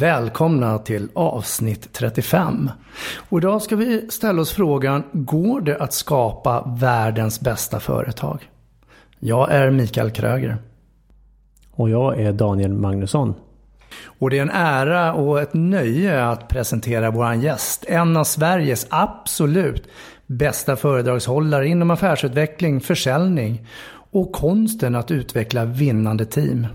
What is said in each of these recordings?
Välkomna till avsnitt 35. Och idag ska vi ställa oss frågan, går det att skapa världens bästa företag? Jag är Mikael Kröger. Och jag är Daniel Magnusson. Och det är en ära och ett nöje att presentera vår gäst. En av Sveriges absolut bästa föredragshållare inom affärsutveckling, försäljning och konsten att utveckla vinnande team.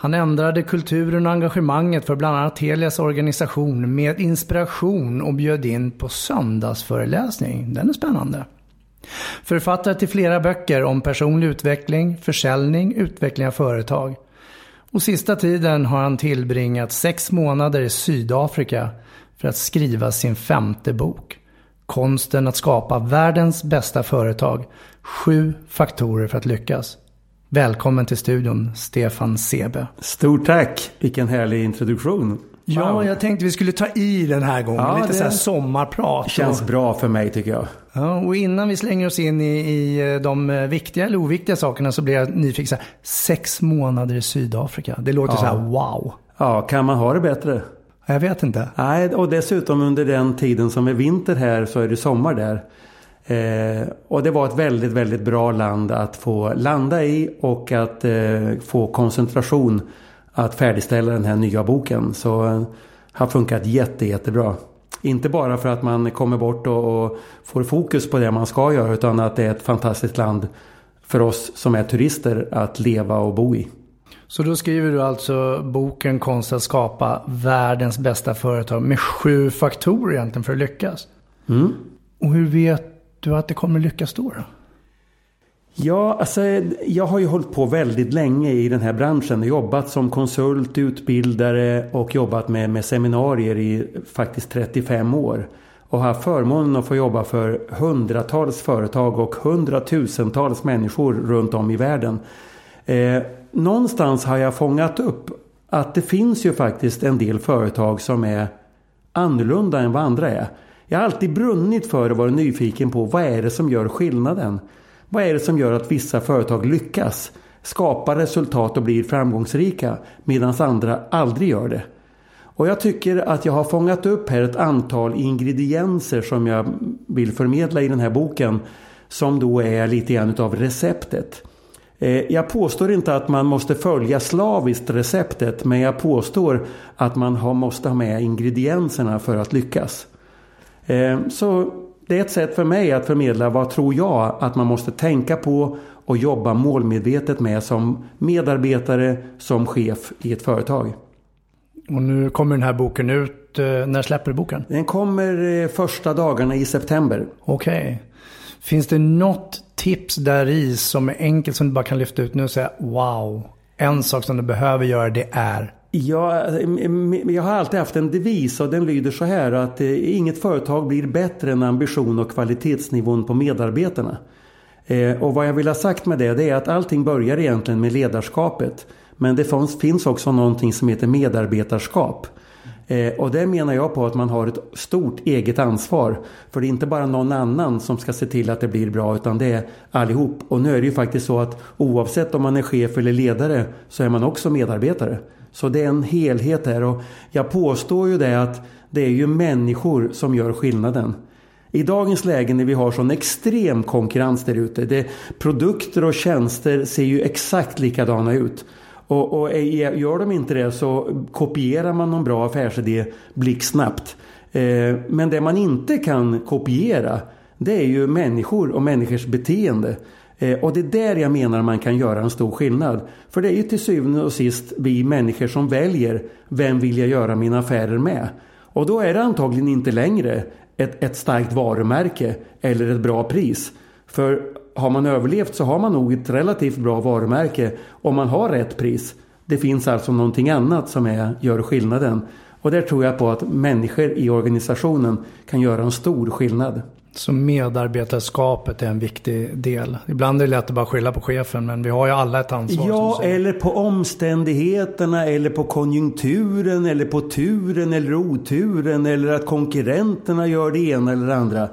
Han ändrade kulturen och engagemanget för bland annat Telias organisation med inspiration och bjöd in på söndagsföreläsning. Den är spännande. Författare till flera böcker om personlig utveckling, försäljning, utveckling av företag. Och sista tiden har han tillbringat sex månader i Sydafrika för att skriva sin femte bok. Konsten att skapa världens bästa företag. Sju faktorer för att lyckas. Välkommen till studion, Stefan Sebe. Stort tack! Vilken härlig introduktion. Wow. Ja, jag tänkte vi skulle ta i den här gången. Ja, Lite det så här sommarprat. Känns bra för mig tycker jag. Ja, och innan vi slänger oss in i, i eh, de eh, viktiga eller oviktiga sakerna så blir jag nyfiken. Så här, sex månader i Sydafrika. Det låter ja. så här wow. Ja, kan man ha det bättre? Jag vet inte. Nej, och dessutom under den tiden som är vinter här så är det sommar där. Eh, och det var ett väldigt, väldigt bra land att få landa i och att eh, få koncentration att färdigställa den här nya boken. Så eh, har funkat jätte, jättebra. Inte bara för att man kommer bort och, och, får fokus på det man ska göra utan att det är ett fantastiskt land för oss som är turister att leva och bo i. Så då skriver du alltså boken Konst att skapa världens bästa företag med sju faktorer egentligen för att lyckas. Mm. Och hur vet du att det kommer lyckas då? då? Ja, alltså, jag har ju hållit på väldigt länge i den här branschen. Jobbat som konsult, utbildare och jobbat med, med seminarier i faktiskt 35 år. Och haft förmånen att få jobba för hundratals företag och hundratusentals människor runt om i världen. Eh, någonstans har jag fångat upp att det finns ju faktiskt en del företag som är annorlunda än vad andra är. Jag har alltid brunnit för och varit nyfiken på vad är det som gör skillnaden? Vad är det som gör att vissa företag lyckas? Skapar resultat och blir framgångsrika medan andra aldrig gör det. Och jag tycker att jag har fångat upp här ett antal ingredienser som jag vill förmedla i den här boken. Som då är lite grann av receptet. Eh, jag påstår inte att man måste följa slaviskt receptet men jag påstår att man måste ha med ingredienserna för att lyckas. Eh, så det är ett sätt för mig att förmedla vad tror jag att man måste tänka på och jobba målmedvetet med som medarbetare, som chef i ett företag. Och nu kommer den här boken ut. Eh, när släpper du boken? Den kommer eh, första dagarna i september. Okej. Okay. Finns det något tips där i som är enkelt som du bara kan lyfta ut nu och säga wow. En sak som du behöver göra det är jag, eh, jag har alltid haft en devis och den lyder så här att eh, inget företag blir bättre än ambition och kvalitetsnivån på medarbetarna. Eh, och vad jag vill ha sagt med det, det är att allting börjar egentligen med ledarskapet. Men det finns också någonting som heter medarbetarskap. Och det menar jag på att man har ett stort eget ansvar. För det är inte bara någon annan som ska se till att det blir bra utan det är allihop. Och nu är det ju faktiskt så att oavsett om man är chef eller ledare så är man också medarbetare. Så det är en helhet här och jag påstår ju det att det är ju människor som gör skillnaden. I dagens läge när vi har sån extrem konkurrens där ute. Produkter och tjänster ser ju exakt likadana ut. Och, och gör de inte det så kopierar man någon bra affärsidé blixtsnabbt. Eh, men det man inte kan kopiera det är ju människor och människors beteende. Eh, och det är där jag menar man kan göra en stor skillnad. För det är ju till syvende och sist vi människor som väljer vem vill jag göra mina affärer med. Och då är det antagligen inte längre ett, ett starkt varumärke eller ett bra pris. För har man överlevt så har man nog ett relativt bra varumärke om man har rätt pris. Det finns alltså någonting annat som är, gör skillnaden. Och där tror jag på att människor i organisationen kan göra en stor skillnad. Så medarbetarskapet är en viktig del. Ibland är det lätt att bara skylla på chefen men vi har ju alla ett ansvar. Ja, eller på omständigheterna eller på konjunkturen eller på turen eller oturen eller att konkurrenterna gör det ena eller det andra.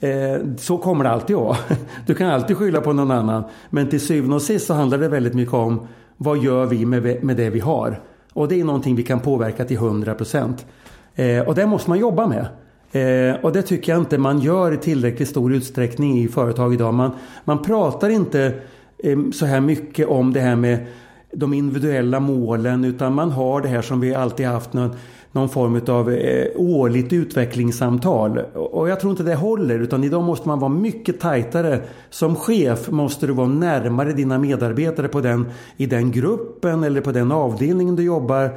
Eh, så kommer det alltid vara. Du kan alltid skylla på någon annan. Men till syvende och sist så handlar det väldigt mycket om vad gör vi med, med det vi har. Och det är någonting vi kan påverka till 100 procent. Eh, och det måste man jobba med. Eh, och det tycker jag inte man gör i tillräckligt stor utsträckning i företag idag. Man, man pratar inte eh, så här mycket om det här med de individuella målen utan man har det här som vi alltid haft någon, någon form av eh, årligt utvecklingssamtal. Och jag tror inte det håller utan idag måste man vara mycket tajtare. Som chef måste du vara närmare dina medarbetare på den, i den gruppen eller på den avdelningen du jobbar.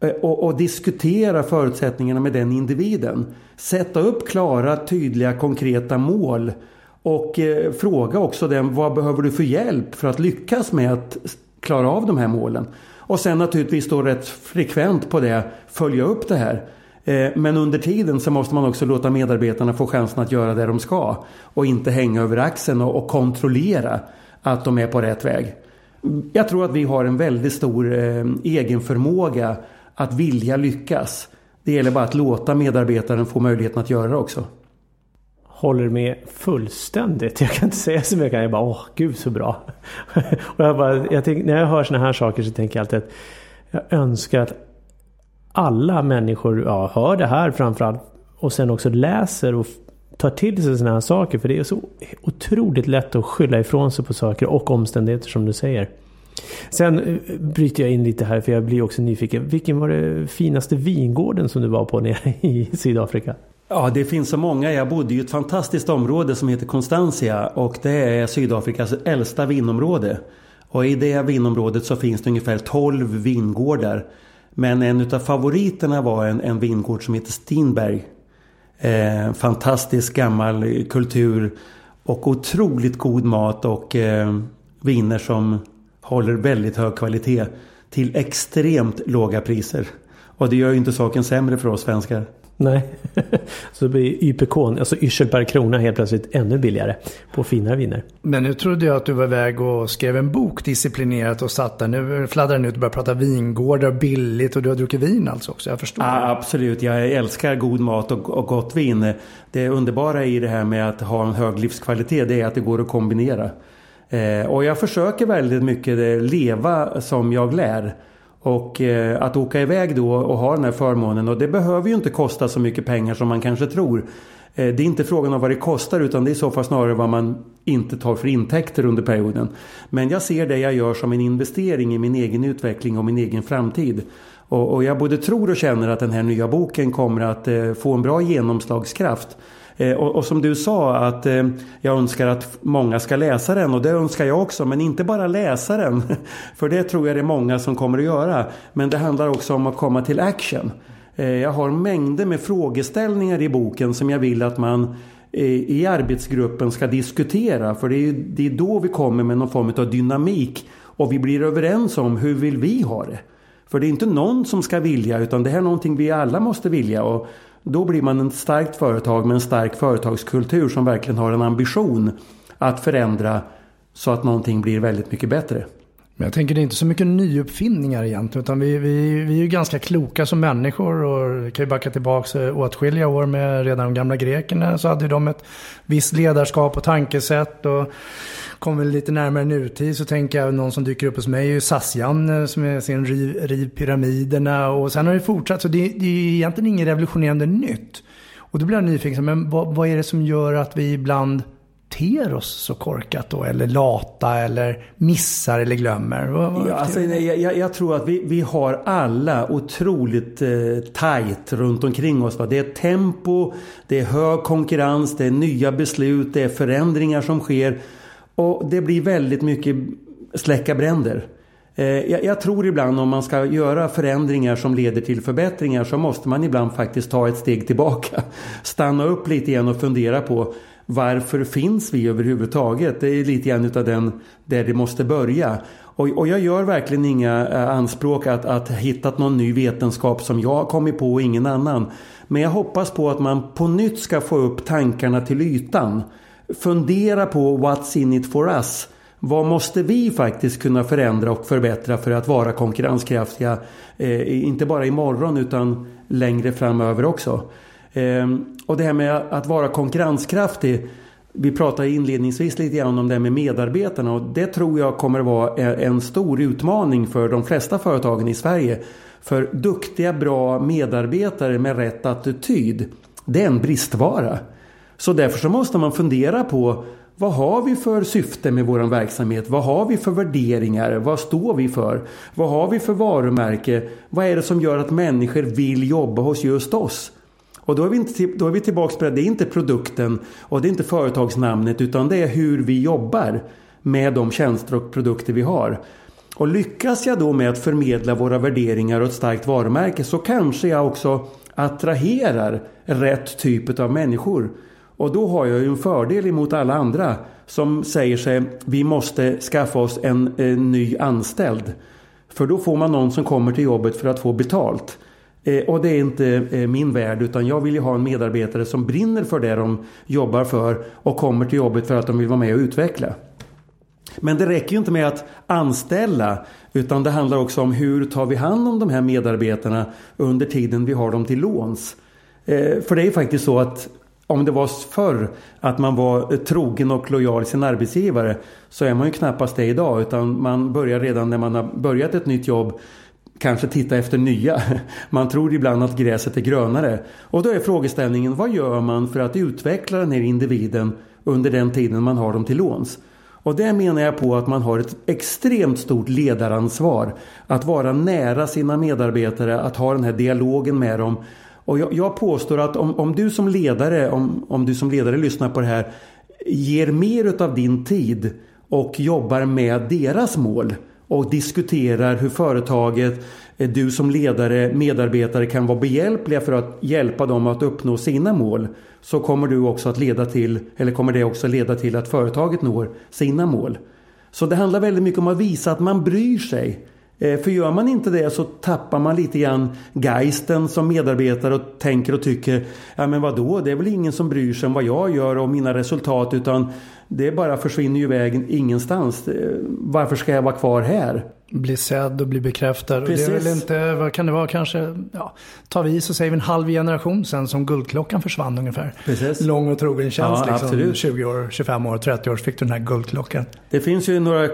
Eh, och, och, diskutera förutsättningarna med den individen. Sätta upp klara, tydliga, konkreta mål. Och eh, fråga också den vad behöver du för hjälp för att lyckas med att klara av de här målen. Och sen naturligtvis då rätt frekvent på det följa upp det här. Eh, men under tiden så måste man också låta medarbetarna få chansen att göra det de ska. Och inte hänga över axeln och, och kontrollera att de är på rätt väg. Jag tror att vi har en väldigt stor eh, egen förmåga att vilja lyckas. Det gäller bara att låta medarbetaren få möjligheten att göra det också. Håller med fullständigt. Jag kan inte säga så mycket. Jag bara åh gud så bra. och jag bara, jag tänk, när jag hör sådana här saker så tänker jag alltid att jag önskar att alla människor ja, hör det här framförallt och sen också läser och tar till sig sådana här saker. För det är så otroligt lätt att skylla ifrån sig på saker och omständigheter som du säger. Sen eh, bryter jag in lite här för jag blir också nyfiken. Vilken var det finaste vingården som du var på nere i Sydafrika? Ja, det finns så många. Jag bodde i ett fantastiskt område som heter Constantia och det är Sydafrikas äldsta vinområde. Och i det vinområdet så finns det ungefär 12 vingårdar. Men en utav favoriterna var en, en vingård som heter Steinberg. Eh, fantastisk gammal kultur och otroligt god mat och eh, viner som håller väldigt hög kvalitet till extremt låga priser. Och det gör ju inte saken sämre för oss svenskar. Nej, så blir YPK, alltså yrsel per krona helt plötsligt ännu billigare på finare viner. Men nu trodde jag att du var iväg och skrev en bok disciplinerat och satt där. Nu fladdrar du ut och börjar prata vingårdar billigt och du har druckit vin alltså också, jag förstår. Ja, absolut, jag älskar god mat och, och gott vin. Det underbara i det här med att ha en hög livskvalitet det är att det går att kombinera. Eh, och jag försöker väldigt mycket eh, leva som jag lär. Och eh, att åka iväg då och ha den här förmånen och det behöver ju inte kosta så mycket pengar som man kanske tror. Eh, det är inte frågan om vad det kostar utan det är i så fall snarare vad man inte tar för intäkter under perioden. Men jag ser det jag gör som en investering i min egen utveckling och min egen framtid. Och, och jag både tror och känner att den här nya boken kommer att eh, få en bra genomslagskraft. Eh, och, och, som du sa att eh, jag önskar att många ska läsa den och det önskar jag också. Men inte bara läsa den. För det tror jag det är många som kommer att göra. Men det handlar också om att komma till action. Eh, jag har mängder med frågeställningar i boken som jag vill att man eh, i arbetsgruppen ska diskutera. För det är, det är då vi kommer med någon form av dynamik. Och vi blir överens om hur vill vi ha det. För det är inte någon som ska vilja utan det här är någonting vi alla måste vilja. Och då blir man ett starkt företag med en stark företagskultur som verkligen har en ambition att förändra så att någonting blir väldigt mycket bättre. Men jag tänker det är inte så mycket nyuppfinningar egentligen. Utan vi, vi, vi är ju ganska kloka som människor. Och kan ju backa tillbaka eh, åtskilliga år med redan de gamla grekerna. Så hade de ett visst ledarskap och tankesätt. Och kommer lite närmare nutid så tänker jag någon som dyker upp hos mig är ju Sassian som är sin riv, riv pyramiderna och sen har det fortsatt. Så det, det är egentligen inget revolutionerande nytt. Och då blir jag nyfiken, men vad, vad är det som gör att vi ibland ter oss så korkat då? Eller lata eller missar eller glömmer? ja, alltså, jag, jag, tror att vi, vi har alla otroligt eh, tajt runt omkring oss. Va? Det är tempo, det är hög konkurrens, det är nya beslut, det är förändringar som sker. Och det blir väldigt mycket släcka bränder. Eh, jag, jag, tror ibland om man ska göra förändringar som leder till förbättringar så måste man ibland faktiskt ta ett steg tillbaka. Stanna upp lite igen och fundera på varför finns vi överhuvudtaget? Det är lite grann utav den där det måste börja. Och, och jag gör verkligen inga eh, anspråk att, att hittat någon ny vetenskap som jag har kommit på och ingen annan. Men jag hoppas på att man på nytt ska få upp tankarna till ytan. Fundera på what's in it for us. Vad måste vi faktiskt kunna förändra och förbättra för att vara konkurrenskraftiga? Eh, inte bara imorgon utan längre framöver också. Eh, och det här med att vara konkurrenskraftig. Vi pratade inledningsvis lite grann om det här med medarbetarna och det tror jag kommer vara eh, en stor utmaning för de flesta företagen i Sverige. För duktiga, bra medarbetare med rätt attityd, det är en bristvara. Så därför så måste man fundera på vad har vi för syfte med vår verksamhet? Vad har vi för värderingar? Vad står vi för? Vad har vi för varumärke? Vad är det som gör att människor vill jobba hos just oss? Och då är, vi inte, då är vi tillbaka på det, det är inte produkten och det är inte företagsnamnet utan det är hur vi jobbar med de tjänster och produkter vi har. Och lyckas jag då med att förmedla våra värderingar och ett starkt varumärke så kanske jag också attraherar rätt typ av människor. Och då har jag ju en fördel emot alla andra som säger sig vi måste skaffa oss en, en ny anställd. För då får man någon som kommer till jobbet för att få betalt. Eh, och det är inte eh, min värld utan jag vill ju ha en medarbetare som brinner för det de jobbar för och kommer till jobbet för att de vill vara med och utveckla. Men det räcker ju inte med att anställa utan det handlar också om hur tar vi hand om de här medarbetarna under tiden vi har dem till låns. Eh, för det är ju faktiskt så att om det var förr att man var trogen och lojal sin arbetsgivare så är man ju knappast det idag utan man börjar redan när man har börjat ett nytt jobb kanske titta efter nya. Man tror ibland att gräset är grönare. Och då är frågeställningen vad gör man för att utveckla den här individen under den tiden man har dem till låns? Och det menar jag på att man har ett extremt stort ledaransvar. Att vara nära sina medarbetare, att ha den här dialogen med dem. Och jag, jag påstår att om, om, du som ledare, om, om du som ledare lyssnar på det här, ger mer utav din tid och jobbar med deras mål och diskuterar hur företaget, eh, du som ledare, medarbetare kan vara behjälpliga för att hjälpa dem att uppnå sina mål. Så kommer du också att leda till, eller kommer det också leda till att företaget når sina mål. Så det handlar väldigt mycket om att visa att man bryr sig. Eh, för gör man inte det så tappar man lite grann geisten som medarbetare och tänker och tycker Ja men vadå, det är väl ingen som bryr sig om vad jag gör och mina resultat utan det bara försvinner ju iväg ingenstans. Varför ska jag vara kvar här? Bli sedd och bli bekräftad. Precis. det är väl inte, vad kan det vara, kanske, ja, tar vi så säger vi en halv generation sen som Guldklockan försvann ungefär. Precis. Lång och trogen tjänst ja, liksom. Absolut. 20 år, 25 år, 30 år så fick du den här Guldklockan. Det finns ju några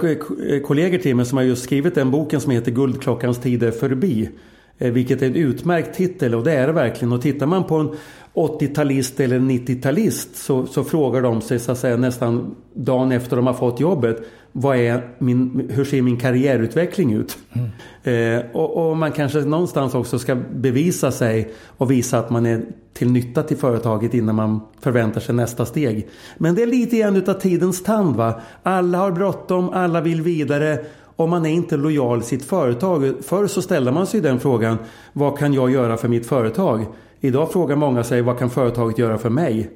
kollegor till mig som har just skrivit den boken som heter Guldklockans tid är förbi. Eh, vilket är en utmärkt titel och det är det verkligen. Och tittar man på en 80-talist eller 90-talist så, så, frågar de sig så att säga nästan dagen efter de har fått jobbet. Vad är min, hur ser min karriärutveckling ut? Mm. Eh, och, och, man kanske någonstans också ska bevisa sig och visa att man är till nytta till företaget innan man förväntar sig nästa steg. Men det är lite grann utav tidens tand va. Alla har bråttom, alla vill vidare och man är inte lojal sitt företag. Förr så ställde man sig den frågan, vad kan jag göra för mitt företag? Idag frågar många sig, vad kan företaget göra för mig?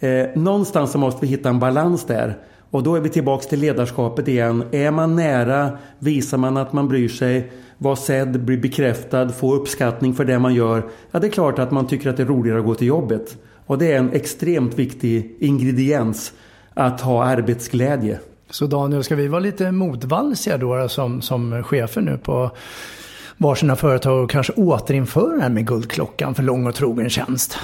Eh, någonstans så måste vi hitta en balans där. Och då är vi tillbaks till ledarskapet igen. Är man nära, visar man att man bryr sig, var sedd, blir bekräftad, få uppskattning för det man gör. Ja, det är klart att man tycker att det är roligare att gå till jobbet. Och det är en extremt viktig ingrediens att ha arbetsglädje. Så Daniel, ska vi vara lite motvalsiga då som, som chefer nu på varsina företag och kanske återinföra det här med guldklockan för lång och trogen tjänst?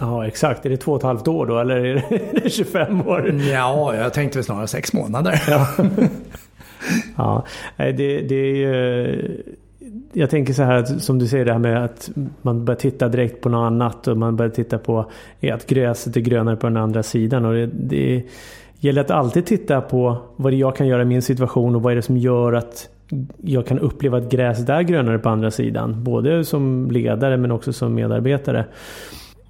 Ja, exakt. Är det två och ett halvt år då eller är det 25 år? Ja, jag tänkte väl snarare sex månader. Ja, ja det, det är ju... Jag tänker så här som du säger det här med att man börjar titta direkt på något annat och man börjar titta på att gräset är grönare på den andra sidan. Och det, det gäller att alltid titta på vad det jag kan göra i min situation och vad är det som gör att jag kan uppleva att gräset är grönare på andra sidan. Både som ledare men också som medarbetare.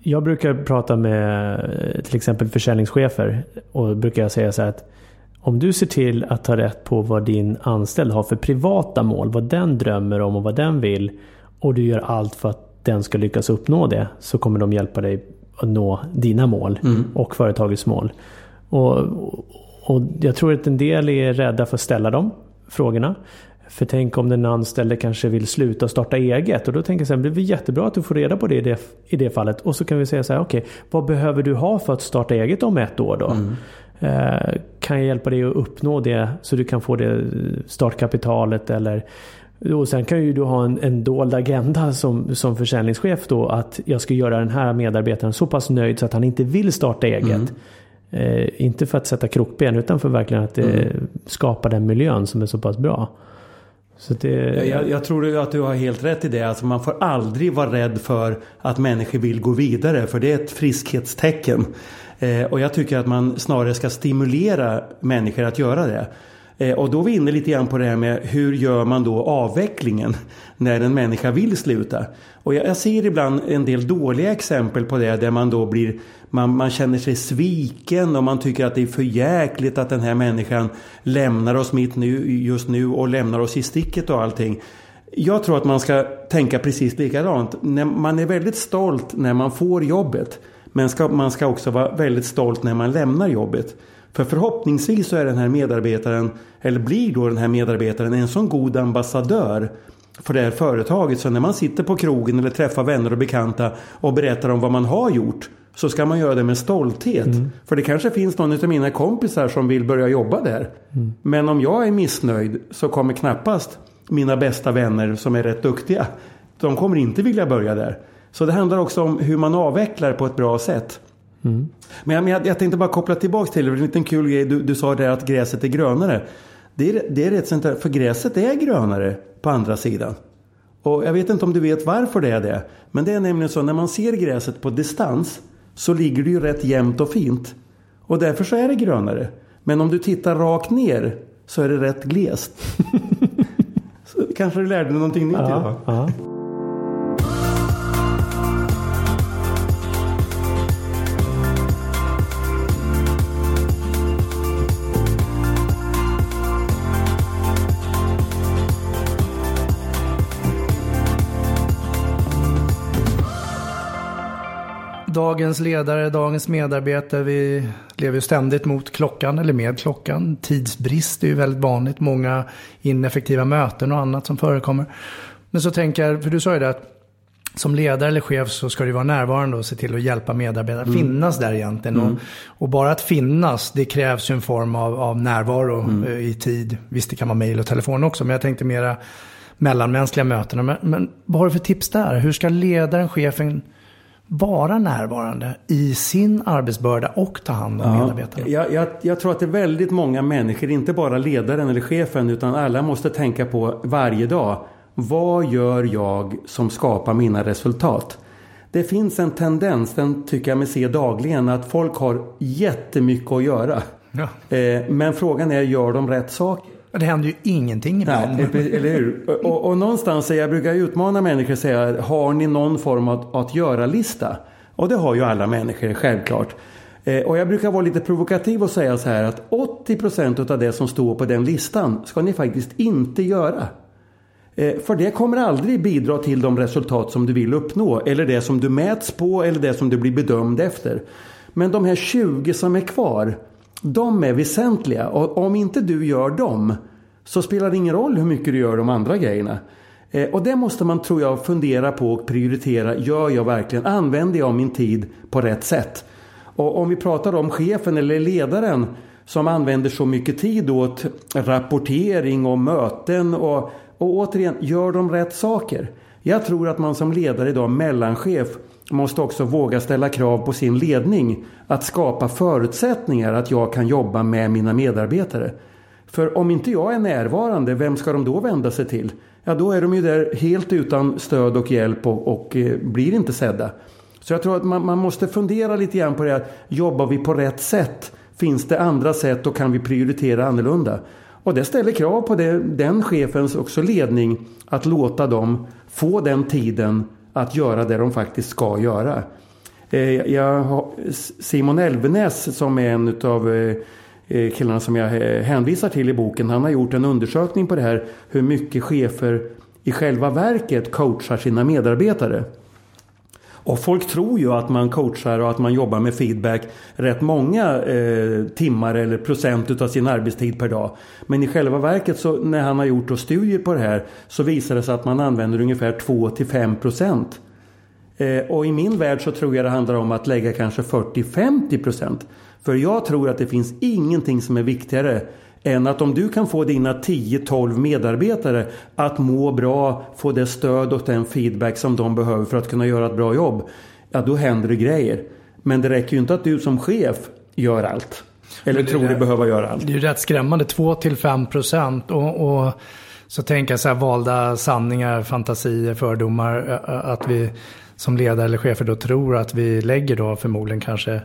Jag brukar prata med till exempel försäljningschefer och brukar säga så här att om du ser till att ta rätt på vad din anställd har för privata mål, vad den drömmer om och vad den vill och du gör allt för att den ska lyckas uppnå det så kommer de hjälpa dig att nå dina mål mm. och företagets mål. Och, och jag tror att en del är rädda för att ställa de frågorna. För tänk om den anställde kanske vill sluta starta eget. Och då tänker jag så här, det blir jättebra att du får reda på det i det, i det fallet. Och så kan vi säga så här, okej, okay, vad behöver du ha för att starta eget om ett år då? Mm. Eh, kan jag hjälpa dig att uppnå det så du kan få det startkapitalet eller och sen kan ju du ha en, en dold agenda som, som försäljningschef då att jag ska göra den här medarbetaren så pass nöjd så att han inte vill starta eget. Mm. Eh, inte för att sätta krokben utan för verkligen att eh, mm. skapa den miljön som är så pass bra. Så det... jag, jag, tror att du har helt rätt i det. Alltså man får aldrig vara rädd för att människor vill gå vidare. För det är ett friskhetstecken. Eh, och jag tycker att man snarare ska stimulera människor att göra det. Eh, och då är vi inne lite grann på det här med hur gör man då avvecklingen när en människa vill sluta. Och jag, jag ser ibland en del dåliga exempel på det där man då blir man, man känner sig sviken och man tycker att det är för jäkligt att den här människan lämnar oss mitt nu, just nu och lämnar oss i sticket och allting. Jag tror att man ska tänka precis likadant. Man är väldigt stolt när man får jobbet. Men ska, man ska också vara väldigt stolt när man lämnar jobbet. För förhoppningsvis så är den här medarbetaren, eller blir då den här medarbetaren en sån god ambassadör för det här företaget. Så när man sitter på krogen eller träffar vänner och bekanta och berättar om vad man har gjort så ska man göra det med stolthet. Mm. För det kanske finns någon av mina kompisar som vill börja jobba där. Mm. Men om jag är missnöjd så kommer knappast mina bästa vänner som är rätt duktiga. De kommer inte vilja börja där. Så det handlar också om hur man avvecklar på ett bra sätt. Mm. Men jag, jag, tänkte bara koppla tillbaka till det. En liten kul grej. Du, du sa där att gräset är grönare. Det är, det är rätt där, för gräset är grönare på andra sidan. Och jag vet inte om du vet varför det är det. Men det är nämligen så när man ser gräset på distans så ligger det ju rätt jämnt och fint. Och därför så är det grönare. Men om du tittar rakt ner så är det rätt glest. kanske du lärde dig någonting nytt idag. Ja. Dagens ledare, dagens medarbetare, vi lever ju ständigt mot klockan eller med klockan. Tidsbrist är ju väldigt vanligt, många ineffektiva möten och annat som förekommer. Men så tänker jag, för du sa ju det att som ledare eller chef så ska du vara närvarande och se till att hjälpa medarbetare mm. finnas där egentligen. Mm. Och, och, bara att finnas, det krävs ju en form av, av närvaro mm. Eh, i tid. Visst, det kan vara mejl och telefon också, men jag tänkte mera mellanmänskliga möten. Men, men vad har du för tips där? Hur ska ledaren, chefen vara närvarande i sin arbetsbörda och ta hand om ja, medarbetarna? Jag, jag, jag, tror att det är väldigt många människor, inte bara ledaren eller chefen, utan alla måste tänka på varje dag. Vad gör jag som skapar mina resultat? Det finns en tendens, den tycker jag mig se dagligen, att folk har jättemycket att göra. Ja. Eh, men frågan är, gör de rätt saker? Det händer ju ingenting ibland. Nej, eller hur? Och, och någonstans, jag brukar utmana människor och säga, har ni någon form av att göra-lista? Och det har ju alla människor, självklart. Eh, och jag brukar vara lite provokativ och säga så här att 80% av det som står på den listan ska ni faktiskt inte göra. Eh, för det kommer aldrig bidra till de resultat som du vill uppnå. Eller det som du mäts på eller det som du blir bedömd efter. Men de här 20 som är kvar de är väsentliga och om inte du gör dem så spelar det ingen roll hur mycket du gör de andra grejerna. Eh, och det måste man tror jag fundera på och prioritera. Gör jag verkligen, använder jag min tid på rätt sätt? Och om vi pratar om chefen eller ledaren som använder så mycket tid åt rapportering och möten och, och återigen, gör de rätt saker? Jag tror att man som ledare idag, mellanchef, måste också våga ställa krav på sin ledning att skapa förutsättningar att jag kan jobba med mina medarbetare. För om inte jag är närvarande, vem ska de då vända sig till? Ja, då är de ju där helt utan stöd och hjälp och, och eh, blir inte sedda. Så jag tror att man, man, måste fundera lite grann på det här. Jobbar vi på rätt sätt? Finns det andra sätt och kan vi prioritera annorlunda? Och det ställer krav på det, den chefens också ledning att låta dem få den tiden att göra det de faktiskt ska göra. Eh, jag Simon Elvenäs som är en av eh, eh, killarna som jag hänvisar till i boken. Han har gjort en undersökning på det här hur mycket chefer i själva verket coachar sina medarbetare. Och folk tror ju att man coachar och att man jobbar med feedback rätt många eh, timmar eller procent av sin arbetstid per dag. Men i själva verket så när han har gjort då studier på det här så visar det sig att man använder ungefär 2 5 procent. Eh, och i min värld så tror jag det handlar om att lägga kanske 40-50 procent. För jag tror att det finns ingenting som är viktigare än att om du kan få dina 10-12 medarbetare att må bra, få det stöd och den feedback som de behöver för att kunna göra ett bra jobb. Ja, då händer det grejer. Men det räcker ju inte att du som chef gör allt. Eller tror dig behöva göra allt. Det är ju rätt skrämmande, 2-5 procent. Och, och, så tänker jag så här valda sanningar, fantasier, fördomar. Att vi som ledare eller chefer då tror att vi lägger då förmodligen kanske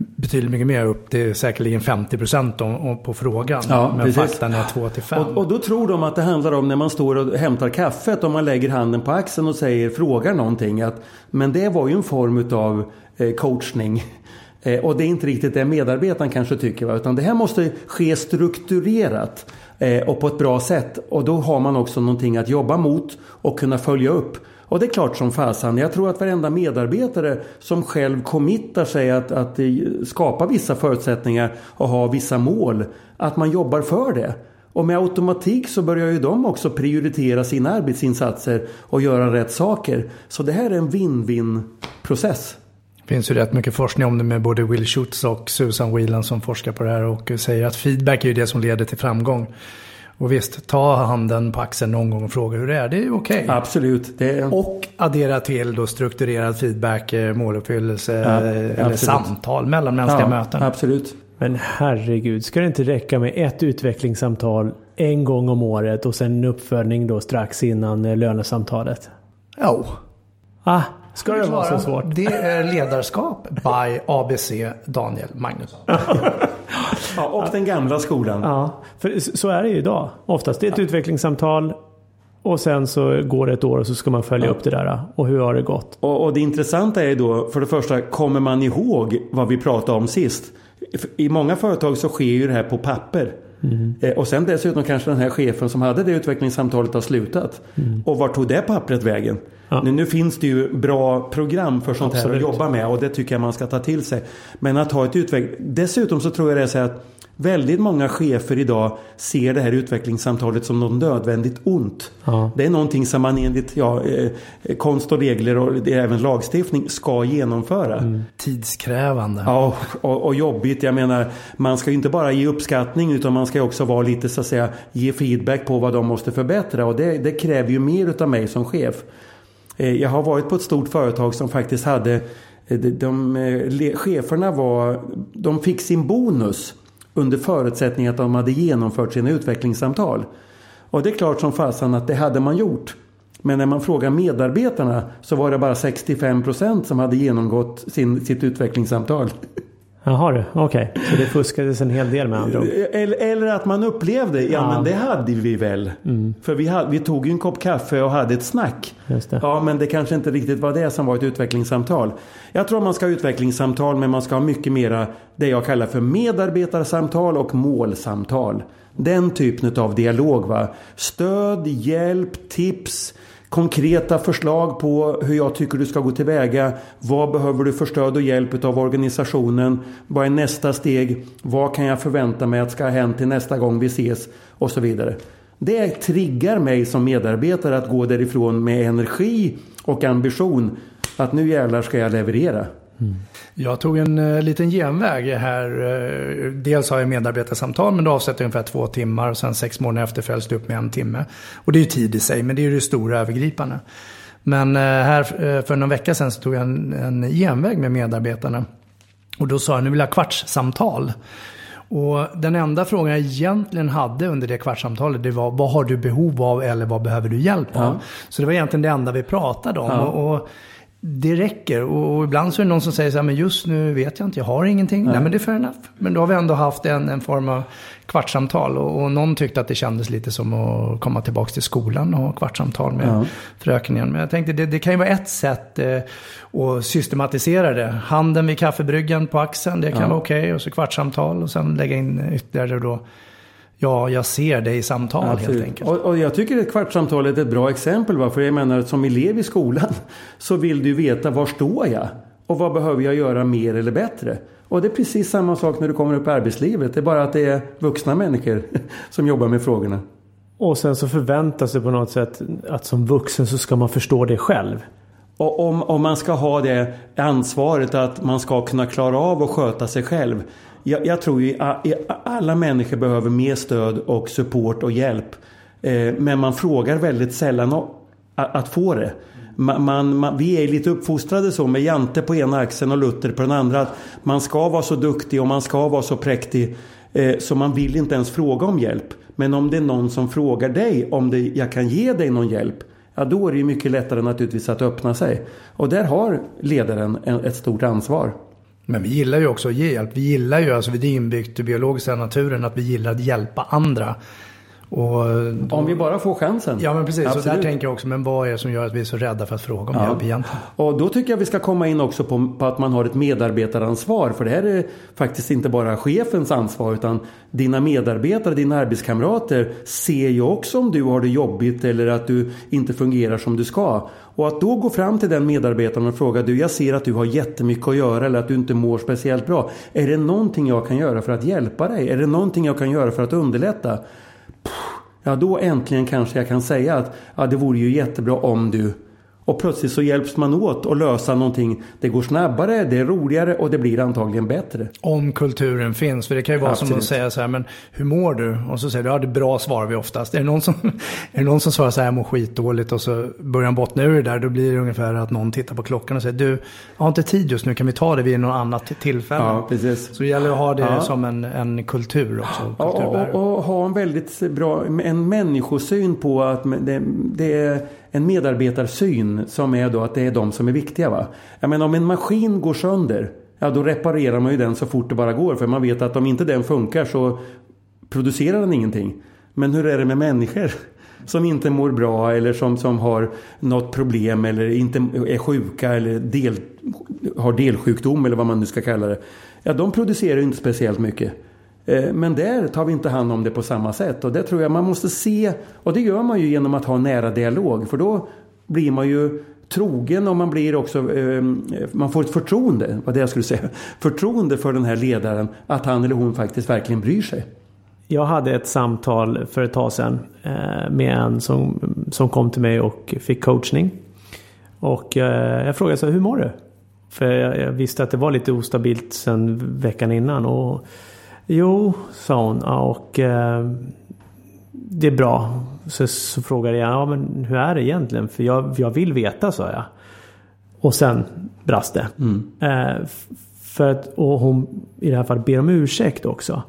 betydligt mycket mer upp. Det är säkerligen 50 procent på frågan. Ja, men precis. faktan är 2 till 5. Och, och, då tror de att det handlar om när man står och hämtar kaffet och man lägger handen på axeln och säger, frågar någonting. Att, men det var ju en form av eh, coachning. Eh, och det är inte riktigt det medarbetaren kanske tycker. Va? Utan det här måste ske strukturerat eh, och på ett bra sätt. Och då har man också någonting att jobba mot och kunna följa upp. Och det är klart som fasan, Jag tror att varenda medarbetare som själv committar sig att, att skapa vissa förutsättningar och ha vissa mål. Att man jobbar för det. Och med automatik så börjar ju de också prioritera sina arbetsinsatser och göra rätt saker. Så det här är en win-win process. Det finns ju rätt mycket forskning om det med både Will Schutz och Susan Whelan som forskar på det här och säger att feedback är ju det som leder till framgång. Och visst, ta handen på axeln någon gång och fråga hur det är. Det är okej. Okay. Absolut. Är... Och addera till då strukturerad feedback, eh, måluppfyllelse ja, eller absolut. samtal mellan mänskliga ja, möten. Absolut. Men herregud, ska det inte räcka med ett utvecklingssamtal en gång om året och sen en uppföljning då strax innan eh, lönesamtalet? Jo. Ah, Ska det vara så svårt? Det är ledarskap by ABC Daniel Magnusson. ja, och den gamla skolan. Ja, för så är det ju idag. Oftast det är ett ja. utvecklingssamtal och sen så går det ett år och så ska man följa ja. upp det där. Och hur har det gått? Och, och, det intressanta är då, för det första, kommer man ihåg vad vi pratade om sist? I många företag så sker ju det här på papper. Mm. Och sen dessutom kanske den här chefen som hade det utvecklingssamtalet har slutat. Mm. Och vart tog det pappret vägen? Ja. Nu, nu, finns det ju bra program för sånt Absolut. här att jobba med och det tycker jag man ska ta till sig. Men att ha ett utveckling... Dessutom så tror jag det är så att Väldigt många chefer idag ser det här utvecklingssamtalet som något nödvändigt ont. Ja. Det är någonting som man enligt ja, eh, konst och regler och även lagstiftning ska genomföra. Mm. Tidskrävande. Ja, och, och, jobbigt. Jag menar, man ska ju inte bara ge uppskattning utan man ska också vara lite så att säga ge feedback på vad de måste förbättra och det, det kräver ju mer utav mig som chef. Eh, jag har varit på ett stort företag som faktiskt hade eh, de, de, eh, de, cheferna var, de fick sin bonus under förutsättning att de hade genomfört sina utvecklingssamtal. Och det är klart som fasen att det hade man gjort. Men när man frågar medarbetarna så var det bara 65 procent som hade genomgått sin, sitt utvecklingssamtal. Jaha du, okej. Okay. Så det fuskades en hel del med andra ord. Eller, eller att man upplevde, ja, ja, men det hade vi väl. Mm. För vi, hade, vi tog ju en kopp kaffe och hade ett snack. Ja men det kanske inte riktigt var det som var ett utvecklingssamtal. Jag tror man ska ha utvecklingssamtal men man ska ha mycket mera det jag kallar för medarbetarsamtal och målsamtal. Den typen av dialog. Va? Stöd, hjälp, tips konkreta förslag på hur jag tycker du ska gå tillväga. Vad behöver du för stöd och hjälp av organisationen? Vad är nästa steg? Vad kan jag förvänta mig att ska ha hänt till nästa gång vi ses? Och så vidare. Det triggar mig som medarbetare att gå därifrån med energi och ambition att nu jävlar ska jag leverera. Mm. Jag tog en uh, liten genväg här. Uh, dels har jag medarbetarsamtal men det avsätter ungefär två timmar. Och sen sex månader efter följs det upp med en timme. Och det är ju tid i sig men det är ju det stora övergripande. Men eh, här för någon vecka sedan så tog jag en, en genväg med medarbetarna. Och då sa jag, nu vill jag ha kvartssamtal. Och den enda frågan jag egentligen hade under det kvartssamtalet, det var vad har du behov av eller vad behöver du hjälp av? Ja. Så det var egentligen det enda vi pratade om. Ja. Och, och, det räcker. Och, och, ibland så är det någon som säger så här, men just nu vet jag inte, jag har ingenting. Nej, Nej men det är fair enough. Men då har vi ändå haft en, en form av kvartssamtal. Och, och, någon tyckte att det kändes lite som att komma tillbaka till skolan och ha kvartssamtal med ja. fröken igen. Men jag tänkte det, det kan ju vara ett sätt eh, att systematisera det. Handen vid kaffebryggan på axeln, det kan ja. vara okej. Okay. Och så kvartssamtal och sen lägga in ytterligare då Ja, jag ser dig i samtal Absolut. helt enkelt. Och, och, jag tycker att kvartssamtal är ett bra exempel. Va? För jag menar att som elev i skolan så vill du veta var står jag? Och vad behöver jag göra mer eller bättre? Och det är precis samma sak när du kommer upp i arbetslivet. Det är bara att det är vuxna människor som jobbar med frågorna. Och sen så förväntas det på något sätt att som vuxen så ska man förstå det själv. Och om, om man ska ha det ansvaret att man ska kunna klara av att sköta sig själv. Jag, jag tror ju att e, alla människor behöver mer stöd och support och hjälp. Eh, men man frågar väldigt sällan att få det man, man, vi är lite uppfostrade så med Jante på ena axeln och Luther på den andra. Att man ska vara så duktig och man ska vara så präktig. Eh, så man vill inte ens fråga om hjälp. Men om det är någon som frågar dig om det, jag kan ge dig någon hjälp. Ja, då är det ju mycket lättare naturligtvis att öppna sig. Och där har ledaren ett stort ansvar. Men vi gillar ju också att ge hjälp. Vi gillar ju, alltså det är inbyggt i biologiska naturen, att vi gillar att hjälpa andra. Då, om vi bara får chansen. Ja men precis, Absolut. så där tänker jag också. Men vad är det som gör att vi är så rädda för att fråga om ja. hjälp egentligen? Och då tycker jag vi ska komma in också på, på, att man har ett medarbetaransvar. För det här är faktiskt inte bara chefens ansvar utan dina medarbetare, dina arbetskamrater ser ju också om du har det jobbigt eller att du inte fungerar som du ska. Och att då gå fram till den medarbetaren och fråga du, jag ser att du har jättemycket att göra eller att du inte mår speciellt bra. Är det någonting jag kan göra för att hjälpa dig? Är det någonting jag kan göra för att underlätta? Ja, då äntligen kanske jag kan säga att ja, det vore ju jättebra om du och plötsligt så hjälps man åt att lösa någonting. Det går snabbare, det är roligare och det blir antagligen bättre. Om kulturen finns. För det kan ju vara Absolut. som att säga så här, men hur mår du? Och så säger du, ja det är bra svarar vi oftast. Är det någon som, är det någon som svarar så här, jag mår skitdåligt och så börjar han bottna ur det där. Då blir det ungefär att någon tittar på klockan och säger, du, jag har inte tid just nu, kan vi ta det vid något annat tillfälle? Ja, precis. Så det gäller att ha det ja. som en, en kultur också. Ja, och, och, och, ha en väldigt bra, en människosyn på att det, det är en medarbetarsyn som är då att det är de som är viktiga. Va? Jag menar om en maskin går sönder, ja då reparerar man ju den så fort det bara går. För man vet att om inte den funkar så producerar den ingenting. Men hur är det med människor? Som inte mår bra eller som, som har något problem eller inte är sjuka eller del, har delsjukdom eller vad man nu ska kalla det. Ja, de producerar ju inte speciellt mycket. Eh, men där tar vi inte hand om det på samma sätt och det tror jag man måste se och det gör man ju genom att ha nära dialog för då blir man ju trogen och man blir också ehm, man får ett förtroende, vad det jag skulle säga, förtroende för den här ledaren att han eller hon faktiskt verkligen bryr sig. Jag hade ett samtal för ett tag sedan eh, med en som, som kom till mig och fick coachning. Och eh, jag frågade så hur mår du? För jag visste att det var lite ostabilt sedan veckan innan. Och Jo, sa hon. och eh, det är bra. Så, så frågade jag, ja men hur är det egentligen? För jag, jag vill veta, sa jag. Och sen brast det. Mm. Eh, för att, och hon i det här fallet ber om ursäkt också.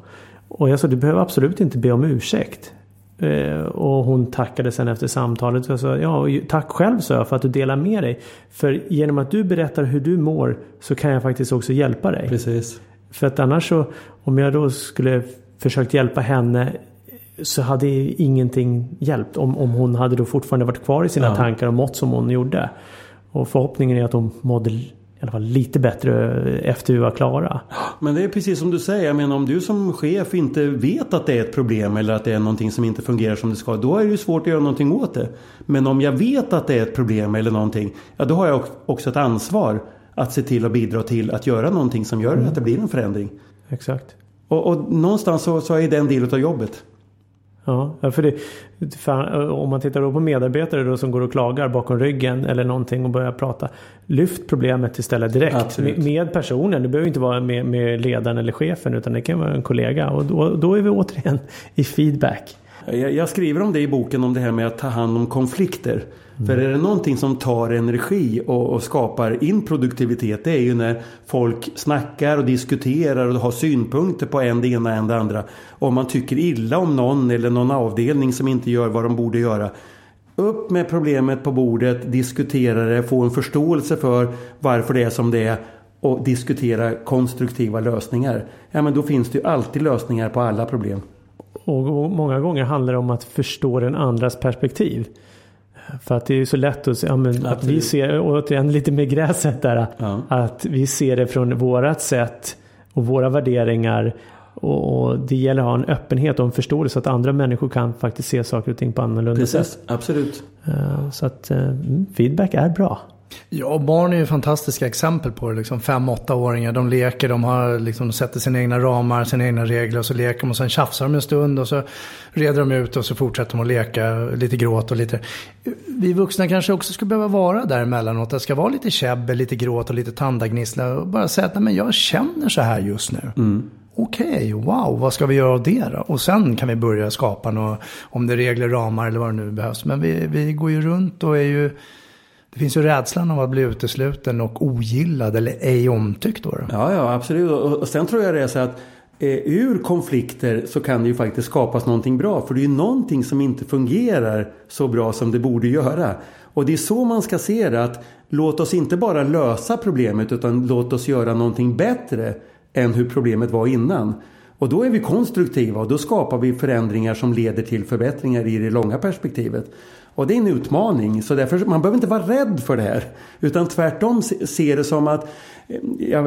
Och jag sa, du behöver absolut inte be om ursäkt. Eh, och hon tackade sen efter samtalet. Och sa, ja, tack själv sa jag för att du delar med dig. För genom att du berättar hur du mår så kan jag faktiskt också hjälpa dig. Precis. För att annars så, om jag då skulle försökt hjälpa henne så hade ingenting hjälpt. Om, om hon hade då fortfarande varit kvar i sina ja. tankar och mått som hon gjorde. Och förhoppningen är att hon mådde i alla fall lite bättre efter vi var klara. Men det är precis som du säger. Jag menar om du som chef inte vet att det är ett problem eller att det är någonting som inte fungerar som det ska. Då är det ju svårt att göra någonting åt det. Men om jag vet att det är ett problem eller någonting. Ja då har jag också ett ansvar att se till att bidra till att göra någonting som gör mm. att det blir en förändring. Exakt. Och, och någonstans så, så är det en del av jobbet. Ja, för det, för om man tittar då på medarbetare då som går och klagar bakom ryggen eller någonting och börjar prata. Lyft problemet istället direkt med, med, personen. Det behöver inte vara med, med ledaren eller chefen utan det kan vara en kollega. Och då, då är vi återigen i feedback. Jag, jag skriver om det i boken om det här med att ta hand om konflikter. Mm. För är det någonting som tar energi och, och, skapar improduktivitet det är ju när folk snackar och diskuterar och har synpunkter på en det ena än det andra. Om man tycker illa om någon eller någon avdelning som inte gör vad de borde göra. Upp med problemet på bordet, diskutera det, få en förståelse för varför det är som det är och diskutera konstruktiva lösningar. Ja men då finns det ju alltid lösningar på alla problem. Och många gånger handlar det om att förstå den andras perspektiv. För att det är så lätt att ja, men att vi ser, återigen lite med gräset där, ja. att vi ser det från vårat sätt och våra värderingar. Och, och, det gäller att ha en öppenhet och en förståelse att andra människor kan faktiskt se saker och ting på annorlunda Precis, sätt. Absolut. Uh, så att uh, feedback är bra. Ja, barn är ju fantastiska exempel på det. Liksom fem, åttaåringar, de leker, de, har, liksom, de sätter sina egna ramar, sina egna regler och så leker de och sen tjafsar de en stund och så reder de ut och så fortsätter de att leka, lite gråt och lite. Vi vuxna kanske också skulle behöva vara där emellanåt. Det ska vara lite käbbel, lite gråt och lite tandagnissla och bara säga att Nej, men jag känner så här just nu. Mm. Okej, okay, wow, vad ska vi göra av det då? Och sen kan vi börja skapa något, om det är regler, ramar eller vad det nu behövs. Men vi, vi går ju runt och är ju det finns ju rädslan av att bli utesluten och ogillad eller ej omtyckt. Då, då. Ja, ja, absolut. Och sen tror jag det är så att eh, ur konflikter så kan det ju faktiskt skapas någonting bra. För det är ju någonting som inte fungerar så bra som det borde göra. Och det är så man ska se det. Att låt oss inte bara lösa problemet utan låt oss göra någonting bättre än hur problemet var innan. Och då är vi konstruktiva och då skapar vi förändringar som leder till förbättringar i det långa perspektivet. Och det är en utmaning. Så därför man behöver inte vara rädd för det här. Utan tvärtom se det som att eh, jag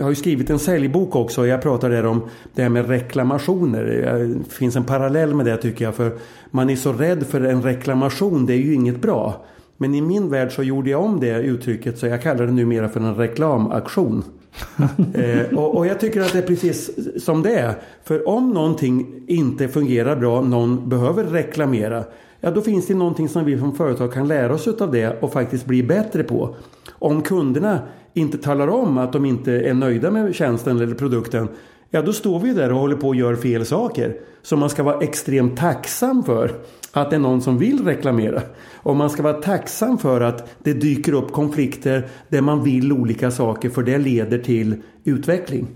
har ju skrivit en säljbok också. Jag pratar där om det här med reklamationer. Det finns en parallell med det tycker jag. För man är så rädd för en reklamation. Det är ju inget bra. Men i min värld så gjorde jag om det uttrycket så jag kallar det numera för en reklamaktion. eh, och, och, jag tycker att det är precis som det är. För om någonting inte fungerar bra, någon behöver reklamera ja då finns det någonting som vi som företag kan lära oss av det och faktiskt bli bättre på. Om kunderna inte talar om att de inte är nöjda med tjänsten eller produkten Ja, då står vi där och håller på och gör fel saker. Så man ska vara extremt tacksam för att det är någon som vill reklamera. Och man ska vara tacksam för att det dyker upp konflikter där man vill olika saker för det leder till utveckling.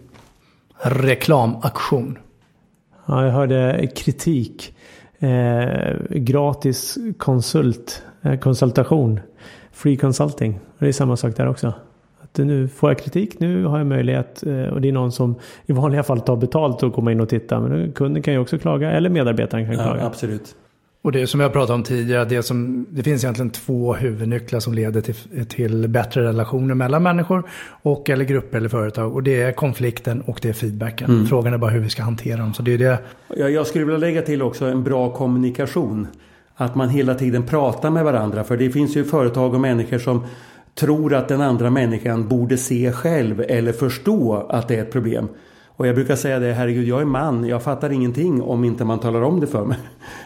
Reklamaktion. Ja, jag hörde kritik eh, gratis konsult, eh, konsultation. Free consulting. Det är samma sak där också. Att nu får jag kritik, nu har jag möjlighet eh, och det är någon som i vanliga fall tar betalt och kommer in och tittar. Men kunden kan ju också klaga eller medarbetaren kan ja, klaga. Absolut. Och det som jag pratade om tidigare, det, som, det finns egentligen två huvudnycklar som leder till, till bättre relationer mellan människor och eller grupper eller företag. Och det är konflikten och det är feedbacken. Mm. Frågan är bara hur vi ska hantera dem. Så det är det. Jag, jag skulle vilja lägga till också en bra kommunikation. Att man hela tiden pratar med varandra. För det finns ju företag och människor som tror att den andra människan borde se själv eller förstå att det är ett problem. Och jag brukar säga det, herregud jag är man, jag fattar ingenting om inte man talar om det för mig.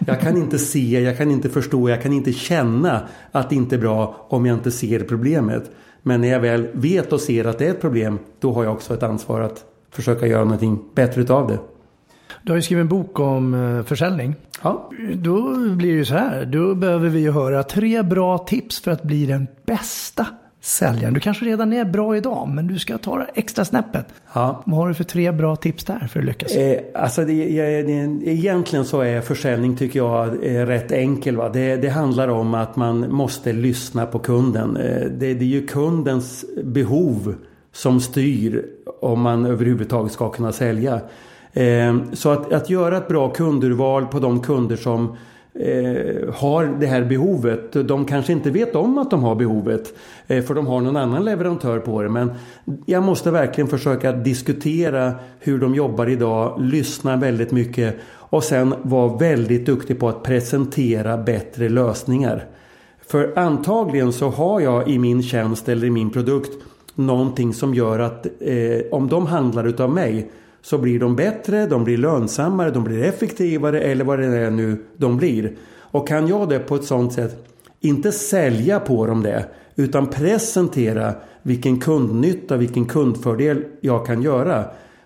Jag kan inte se, jag kan inte förstå, jag kan inte känna att det inte är bra om jag inte ser problemet. Men när jag väl vet och ser att det är ett problem, då har jag också ett ansvar att försöka göra någonting bättre utav det. Du har ju skrivit en bok om eh, försäljning. Ja. Då blir det ju så här, då behöver vi ju höra tre bra tips för att bli den bästa säljaren. Du kanske redan är bra idag, men du ska ta det extra snäppet. Ja. Vad har du för tre bra tips där för att lyckas? Eh, alltså det, det, egentligen så är försäljning, tycker jag, eh, rätt enkel. Va? Det, det handlar om att man måste lyssna på kunden. Eh, det, det är ju kundens behov som styr om man överhuvudtaget ska kunna sälja. Eh, så att, att göra ett bra kundurval på de kunder som eh, har det här behovet. De kanske inte vet om att de har behovet. Eh, för de har någon annan leverantör på det. Men jag måste verkligen försöka diskutera hur de jobbar idag. Lyssna väldigt mycket. Och sen vara väldigt duktig på att presentera bättre lösningar. För antagligen så har jag i min tjänst eller i min produkt någonting som gör att eh, om de handlar utav mig så blir de bättre, de blir lönsammare, de blir effektivare eller vad det är nu de blir. Och kan jag det på ett sånt sätt, inte sälja på dem det, utan presentera vilken kundnytta, vilken kundfördel jag kan göra.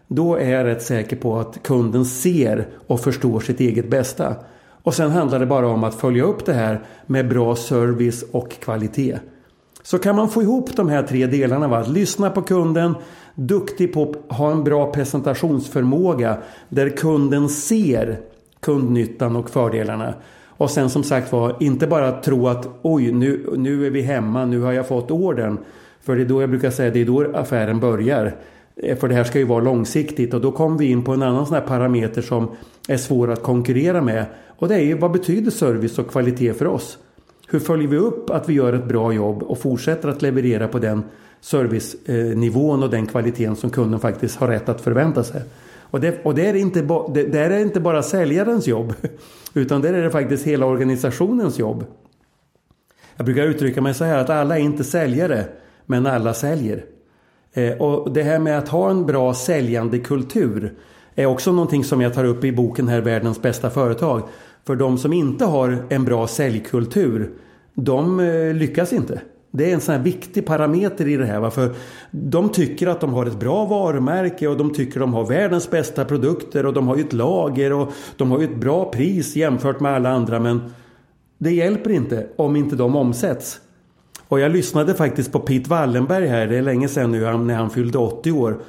Då är jag rätt säker på att kunden ser och förstår sitt eget bästa. Och sen handlar det bara om att följa upp det här med bra service och kvalitet. Så kan man få ihop de här tre delarna, va? att lyssna på kunden, duktig på att ha en bra presentationsförmåga där kunden ser kundnyttan och fördelarna. Och sen som sagt var, inte bara tro att oj, nu, nu är vi hemma, nu har jag fått orden. För det är då jag brukar säga, det är då affären börjar. Eh, för det här ska ju vara långsiktigt och då kommer vi in på en annan sån här parameter som är svår att konkurrera med. Och det är ju vad betyder service och kvalitet för oss? Hur följer vi upp att vi gör ett bra jobb och fortsätter att leverera på den servicenivån och den kvaliteten som kunden faktiskt har rätt att förvänta sig? Och det, och det, är, inte det, det är inte bara säljarens jobb utan det är det faktiskt hela organisationens jobb. Jag brukar uttrycka mig så här att alla är inte säljare men alla säljer. Eh, och det här med att ha en bra säljande kultur är också någonting som jag tar upp i boken här Världens bästa företag. För de som inte har en bra säljkultur, de eh, lyckas inte. Det är en sån här viktig parameter i det här. Varför de tycker att de har ett bra varumärke och de tycker att de har världens bästa produkter och de har ju ett lager och de har ju ett bra pris jämfört med alla andra. Men det hjälper inte om inte de omsätts. Och jag lyssnade faktiskt på Pete Wallenberg här, det är länge sedan nu när han fyllde 80 år.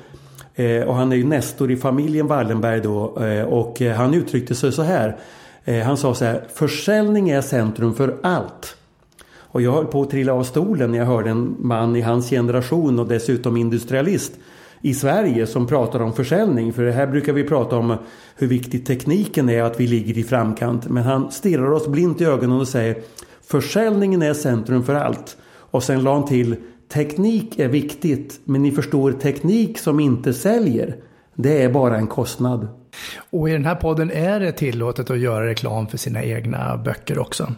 Eh, och han är ju nestor i familjen Wallenberg då eh, och eh, han uttryckte sig så här. Eh, han sa så här, försäljning är centrum för allt. Och jag höll på att trilla av stolen när jag hörde en man i hans generation och dessutom industrialist i Sverige som pratar om försäljning. För det här brukar vi prata om hur viktig tekniken är att vi ligger i framkant. Men han stirrar oss blint i ögonen och säger Försäljningen är centrum för allt. Och sen la han till Teknik är viktigt men ni förstår teknik som inte säljer det är bara en kostnad. Och i den här podden är det tillåtet att göra reklam för sina egna böcker också.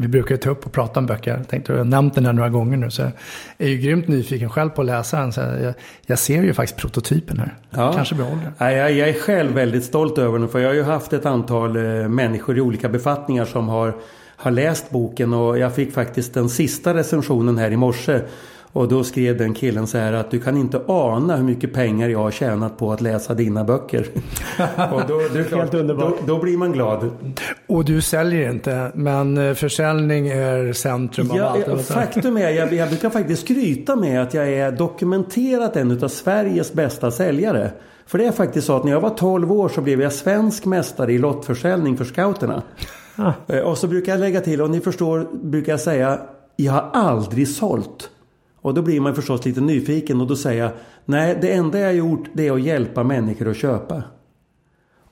Vi brukar ju ta upp och prata om böcker. Jag tänkte, jag har nämnt den här några gånger nu. Så jag är ju grymt nyfiken själv på att läsa den. Så jag, jag ser ju faktiskt prototypen här. Ja. Kanske behåller den. Jag, jag är själv väldigt stolt över den. För jag har ju haft ett antal eh, människor i olika befattningar som har, har läst boken. Och jag fick faktiskt den sista recensionen här i morse. Och då skrev den killen så här att du kan inte ana hur mycket pengar jag har tjänat på att läsa dina böcker. och då, det är klart, då, då, blir man glad. Och du säljer inte, men eh, försäljning är centrum ja, av allt. Faktum är, jag, jag brukar faktiskt skryta med att jag är dokumenterat en av Sveriges bästa säljare. För det är faktiskt så att när jag var 12 år så blev jag svensk mästare i lottförsäljning för scouterna. Ah. Eh, och så brukar jag lägga till, och ni förstår, brukar jag säga, jag har aldrig sålt. Och då blir man förstås lite nyfiken och då säger jag Nej, det enda jag har gjort det är att hjälpa människor att köpa.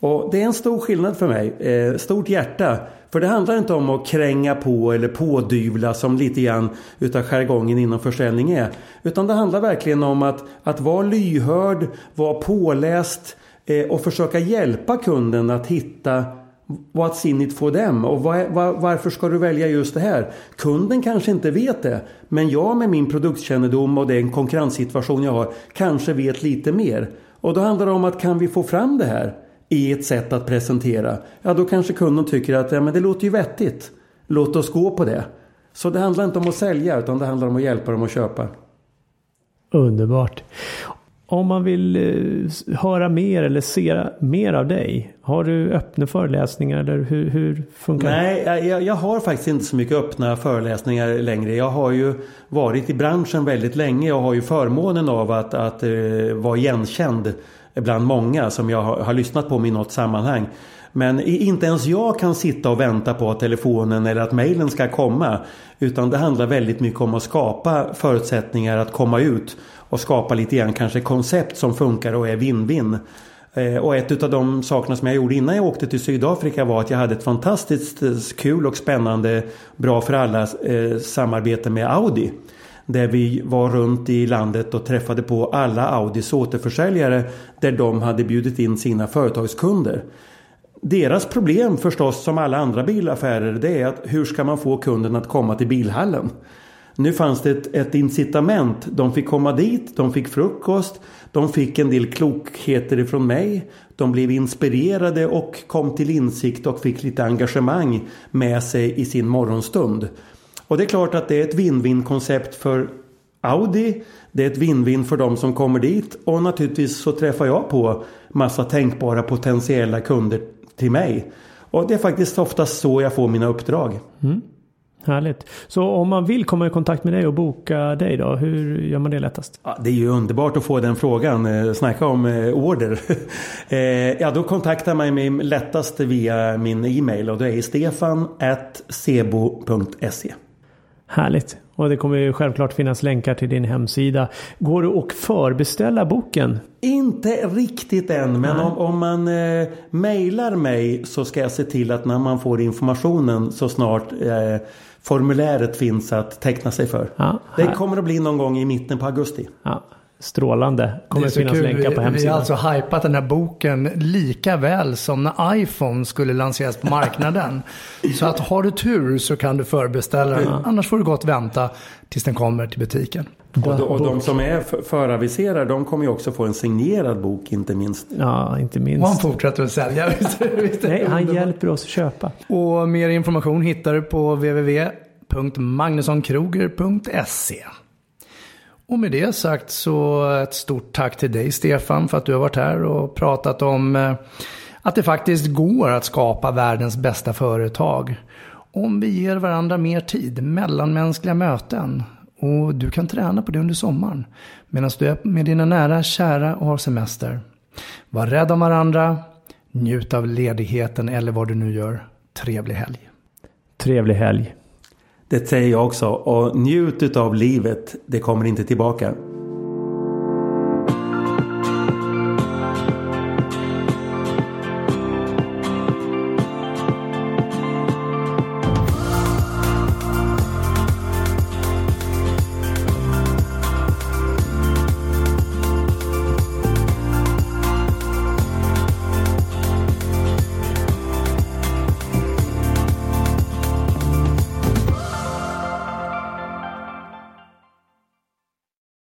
Och det är en stor skillnad för mig. Eh, stort hjärta. För det handlar inte om att kränga på eller pådyvla som lite grann utav jargongen inom försäljning är. Utan det handlar verkligen om att, att vara lyhörd, vara påläst eh, och försöka hjälpa kunden att hitta What's in it for them? Och var, var, varför ska du välja just det här? Kunden kanske inte vet det. Men jag med min produktkännedom och den konkurrenssituation jag har kanske vet lite mer. Och då handlar det om att kan vi få fram det här i ett sätt att presentera? Ja, då kanske kunden tycker att ja, men det låter ju vettigt. Låt oss gå på det. Så det handlar inte om att sälja utan det handlar om att hjälpa dem att köpa. Underbart. Om man vill eh, höra mer eller se mer av dig, har du öppna föreläsningar eller hur, hur funkar det? Nej, jag, jag, har faktiskt inte så mycket öppna föreläsningar längre. Jag har ju varit i branschen väldigt länge. Jag har ju förmånen av att, att uh, vara igenkänd bland många som jag har, har lyssnat på i något sammanhang. Men inte ens jag kan sitta och vänta på att telefonen eller att mejlen ska komma. Utan det handlar väldigt mycket om att skapa förutsättningar att komma ut och skapa lite grann kanske koncept som funkar och är win-win. Eh, och ett av de sakerna som jag gjorde innan jag åkte till Sydafrika var att jag hade ett fantastiskt eh, kul och spännande bra för alla eh, samarbete med Audi. Där vi var runt i landet och träffade på alla Audis återförsäljare där de hade bjudit in sina företagskunder. Deras problem förstås som alla andra bilaffärer det är att hur ska man få kunden att komma till bilhallen? Nu fanns det ett, ett incitament. De fick komma dit, de fick frukost, de fick en del klokheter ifrån mig. De blev inspirerade och kom till insikt och fick lite engagemang med sig i sin morgonstund. Och det är klart att det är ett win-win koncept för Audi. Det är ett win-win för de som kommer dit och naturligtvis så träffar jag på massa tänkbara potentiella kunder till mig. Och det är faktiskt oftast så jag får mina uppdrag. Mm. Härligt. Så om man vill komma i kontakt med dig och boka dig då, hur gör man det lättast? Ja, det är ju underbart att få den frågan. Eh, snacka om eh, order. Eh, ja, då kontaktar man mig lättast via min e-mail och det är stefan.sebo.se. Härligt. Och det kommer ju självklart finnas länkar till din hemsida. Går det att förbeställa boken? Inte riktigt än, men om, om, man eh, mejlar mig så ska jag se till att när man får informationen så snart eh, formuläret finns att teckna sig för. Ja, det kommer att bli någon gång i mitten på augusti. Ja, Strålande. Kommer det finnas kul. länkar på hemsidan. Vi har alltså hypat den här boken lika väl som när iPhone skulle lanseras på marknaden. så att har du tur så kan du förbeställa den. Annars får du gott vänta tills den kommer till butiken. Och de, och de som är föraviserade de kommer ju också få en signerad bok inte minst. Ja, inte minst. Och han fortsätter att sälja. Nej, han hjälper oss att köpa. Och mer information hittar du på www.magnussonkroger.se. Och med det sagt så ett stort tack till dig Stefan för att du har varit här och pratat om eh, att det faktiskt går att skapa världens bästa företag. Om vi ger varandra mer tid, mellanmänskliga möten. Och du kan träna på det under sommaren. Medan du är med dina nära, kära och har semester. Var rädd om varandra. Njut av ledigheten eller vad du nu gör. Trevlig helg. Trevlig helg. Det säger jag också. Och njut av livet. Det kommer inte tillbaka.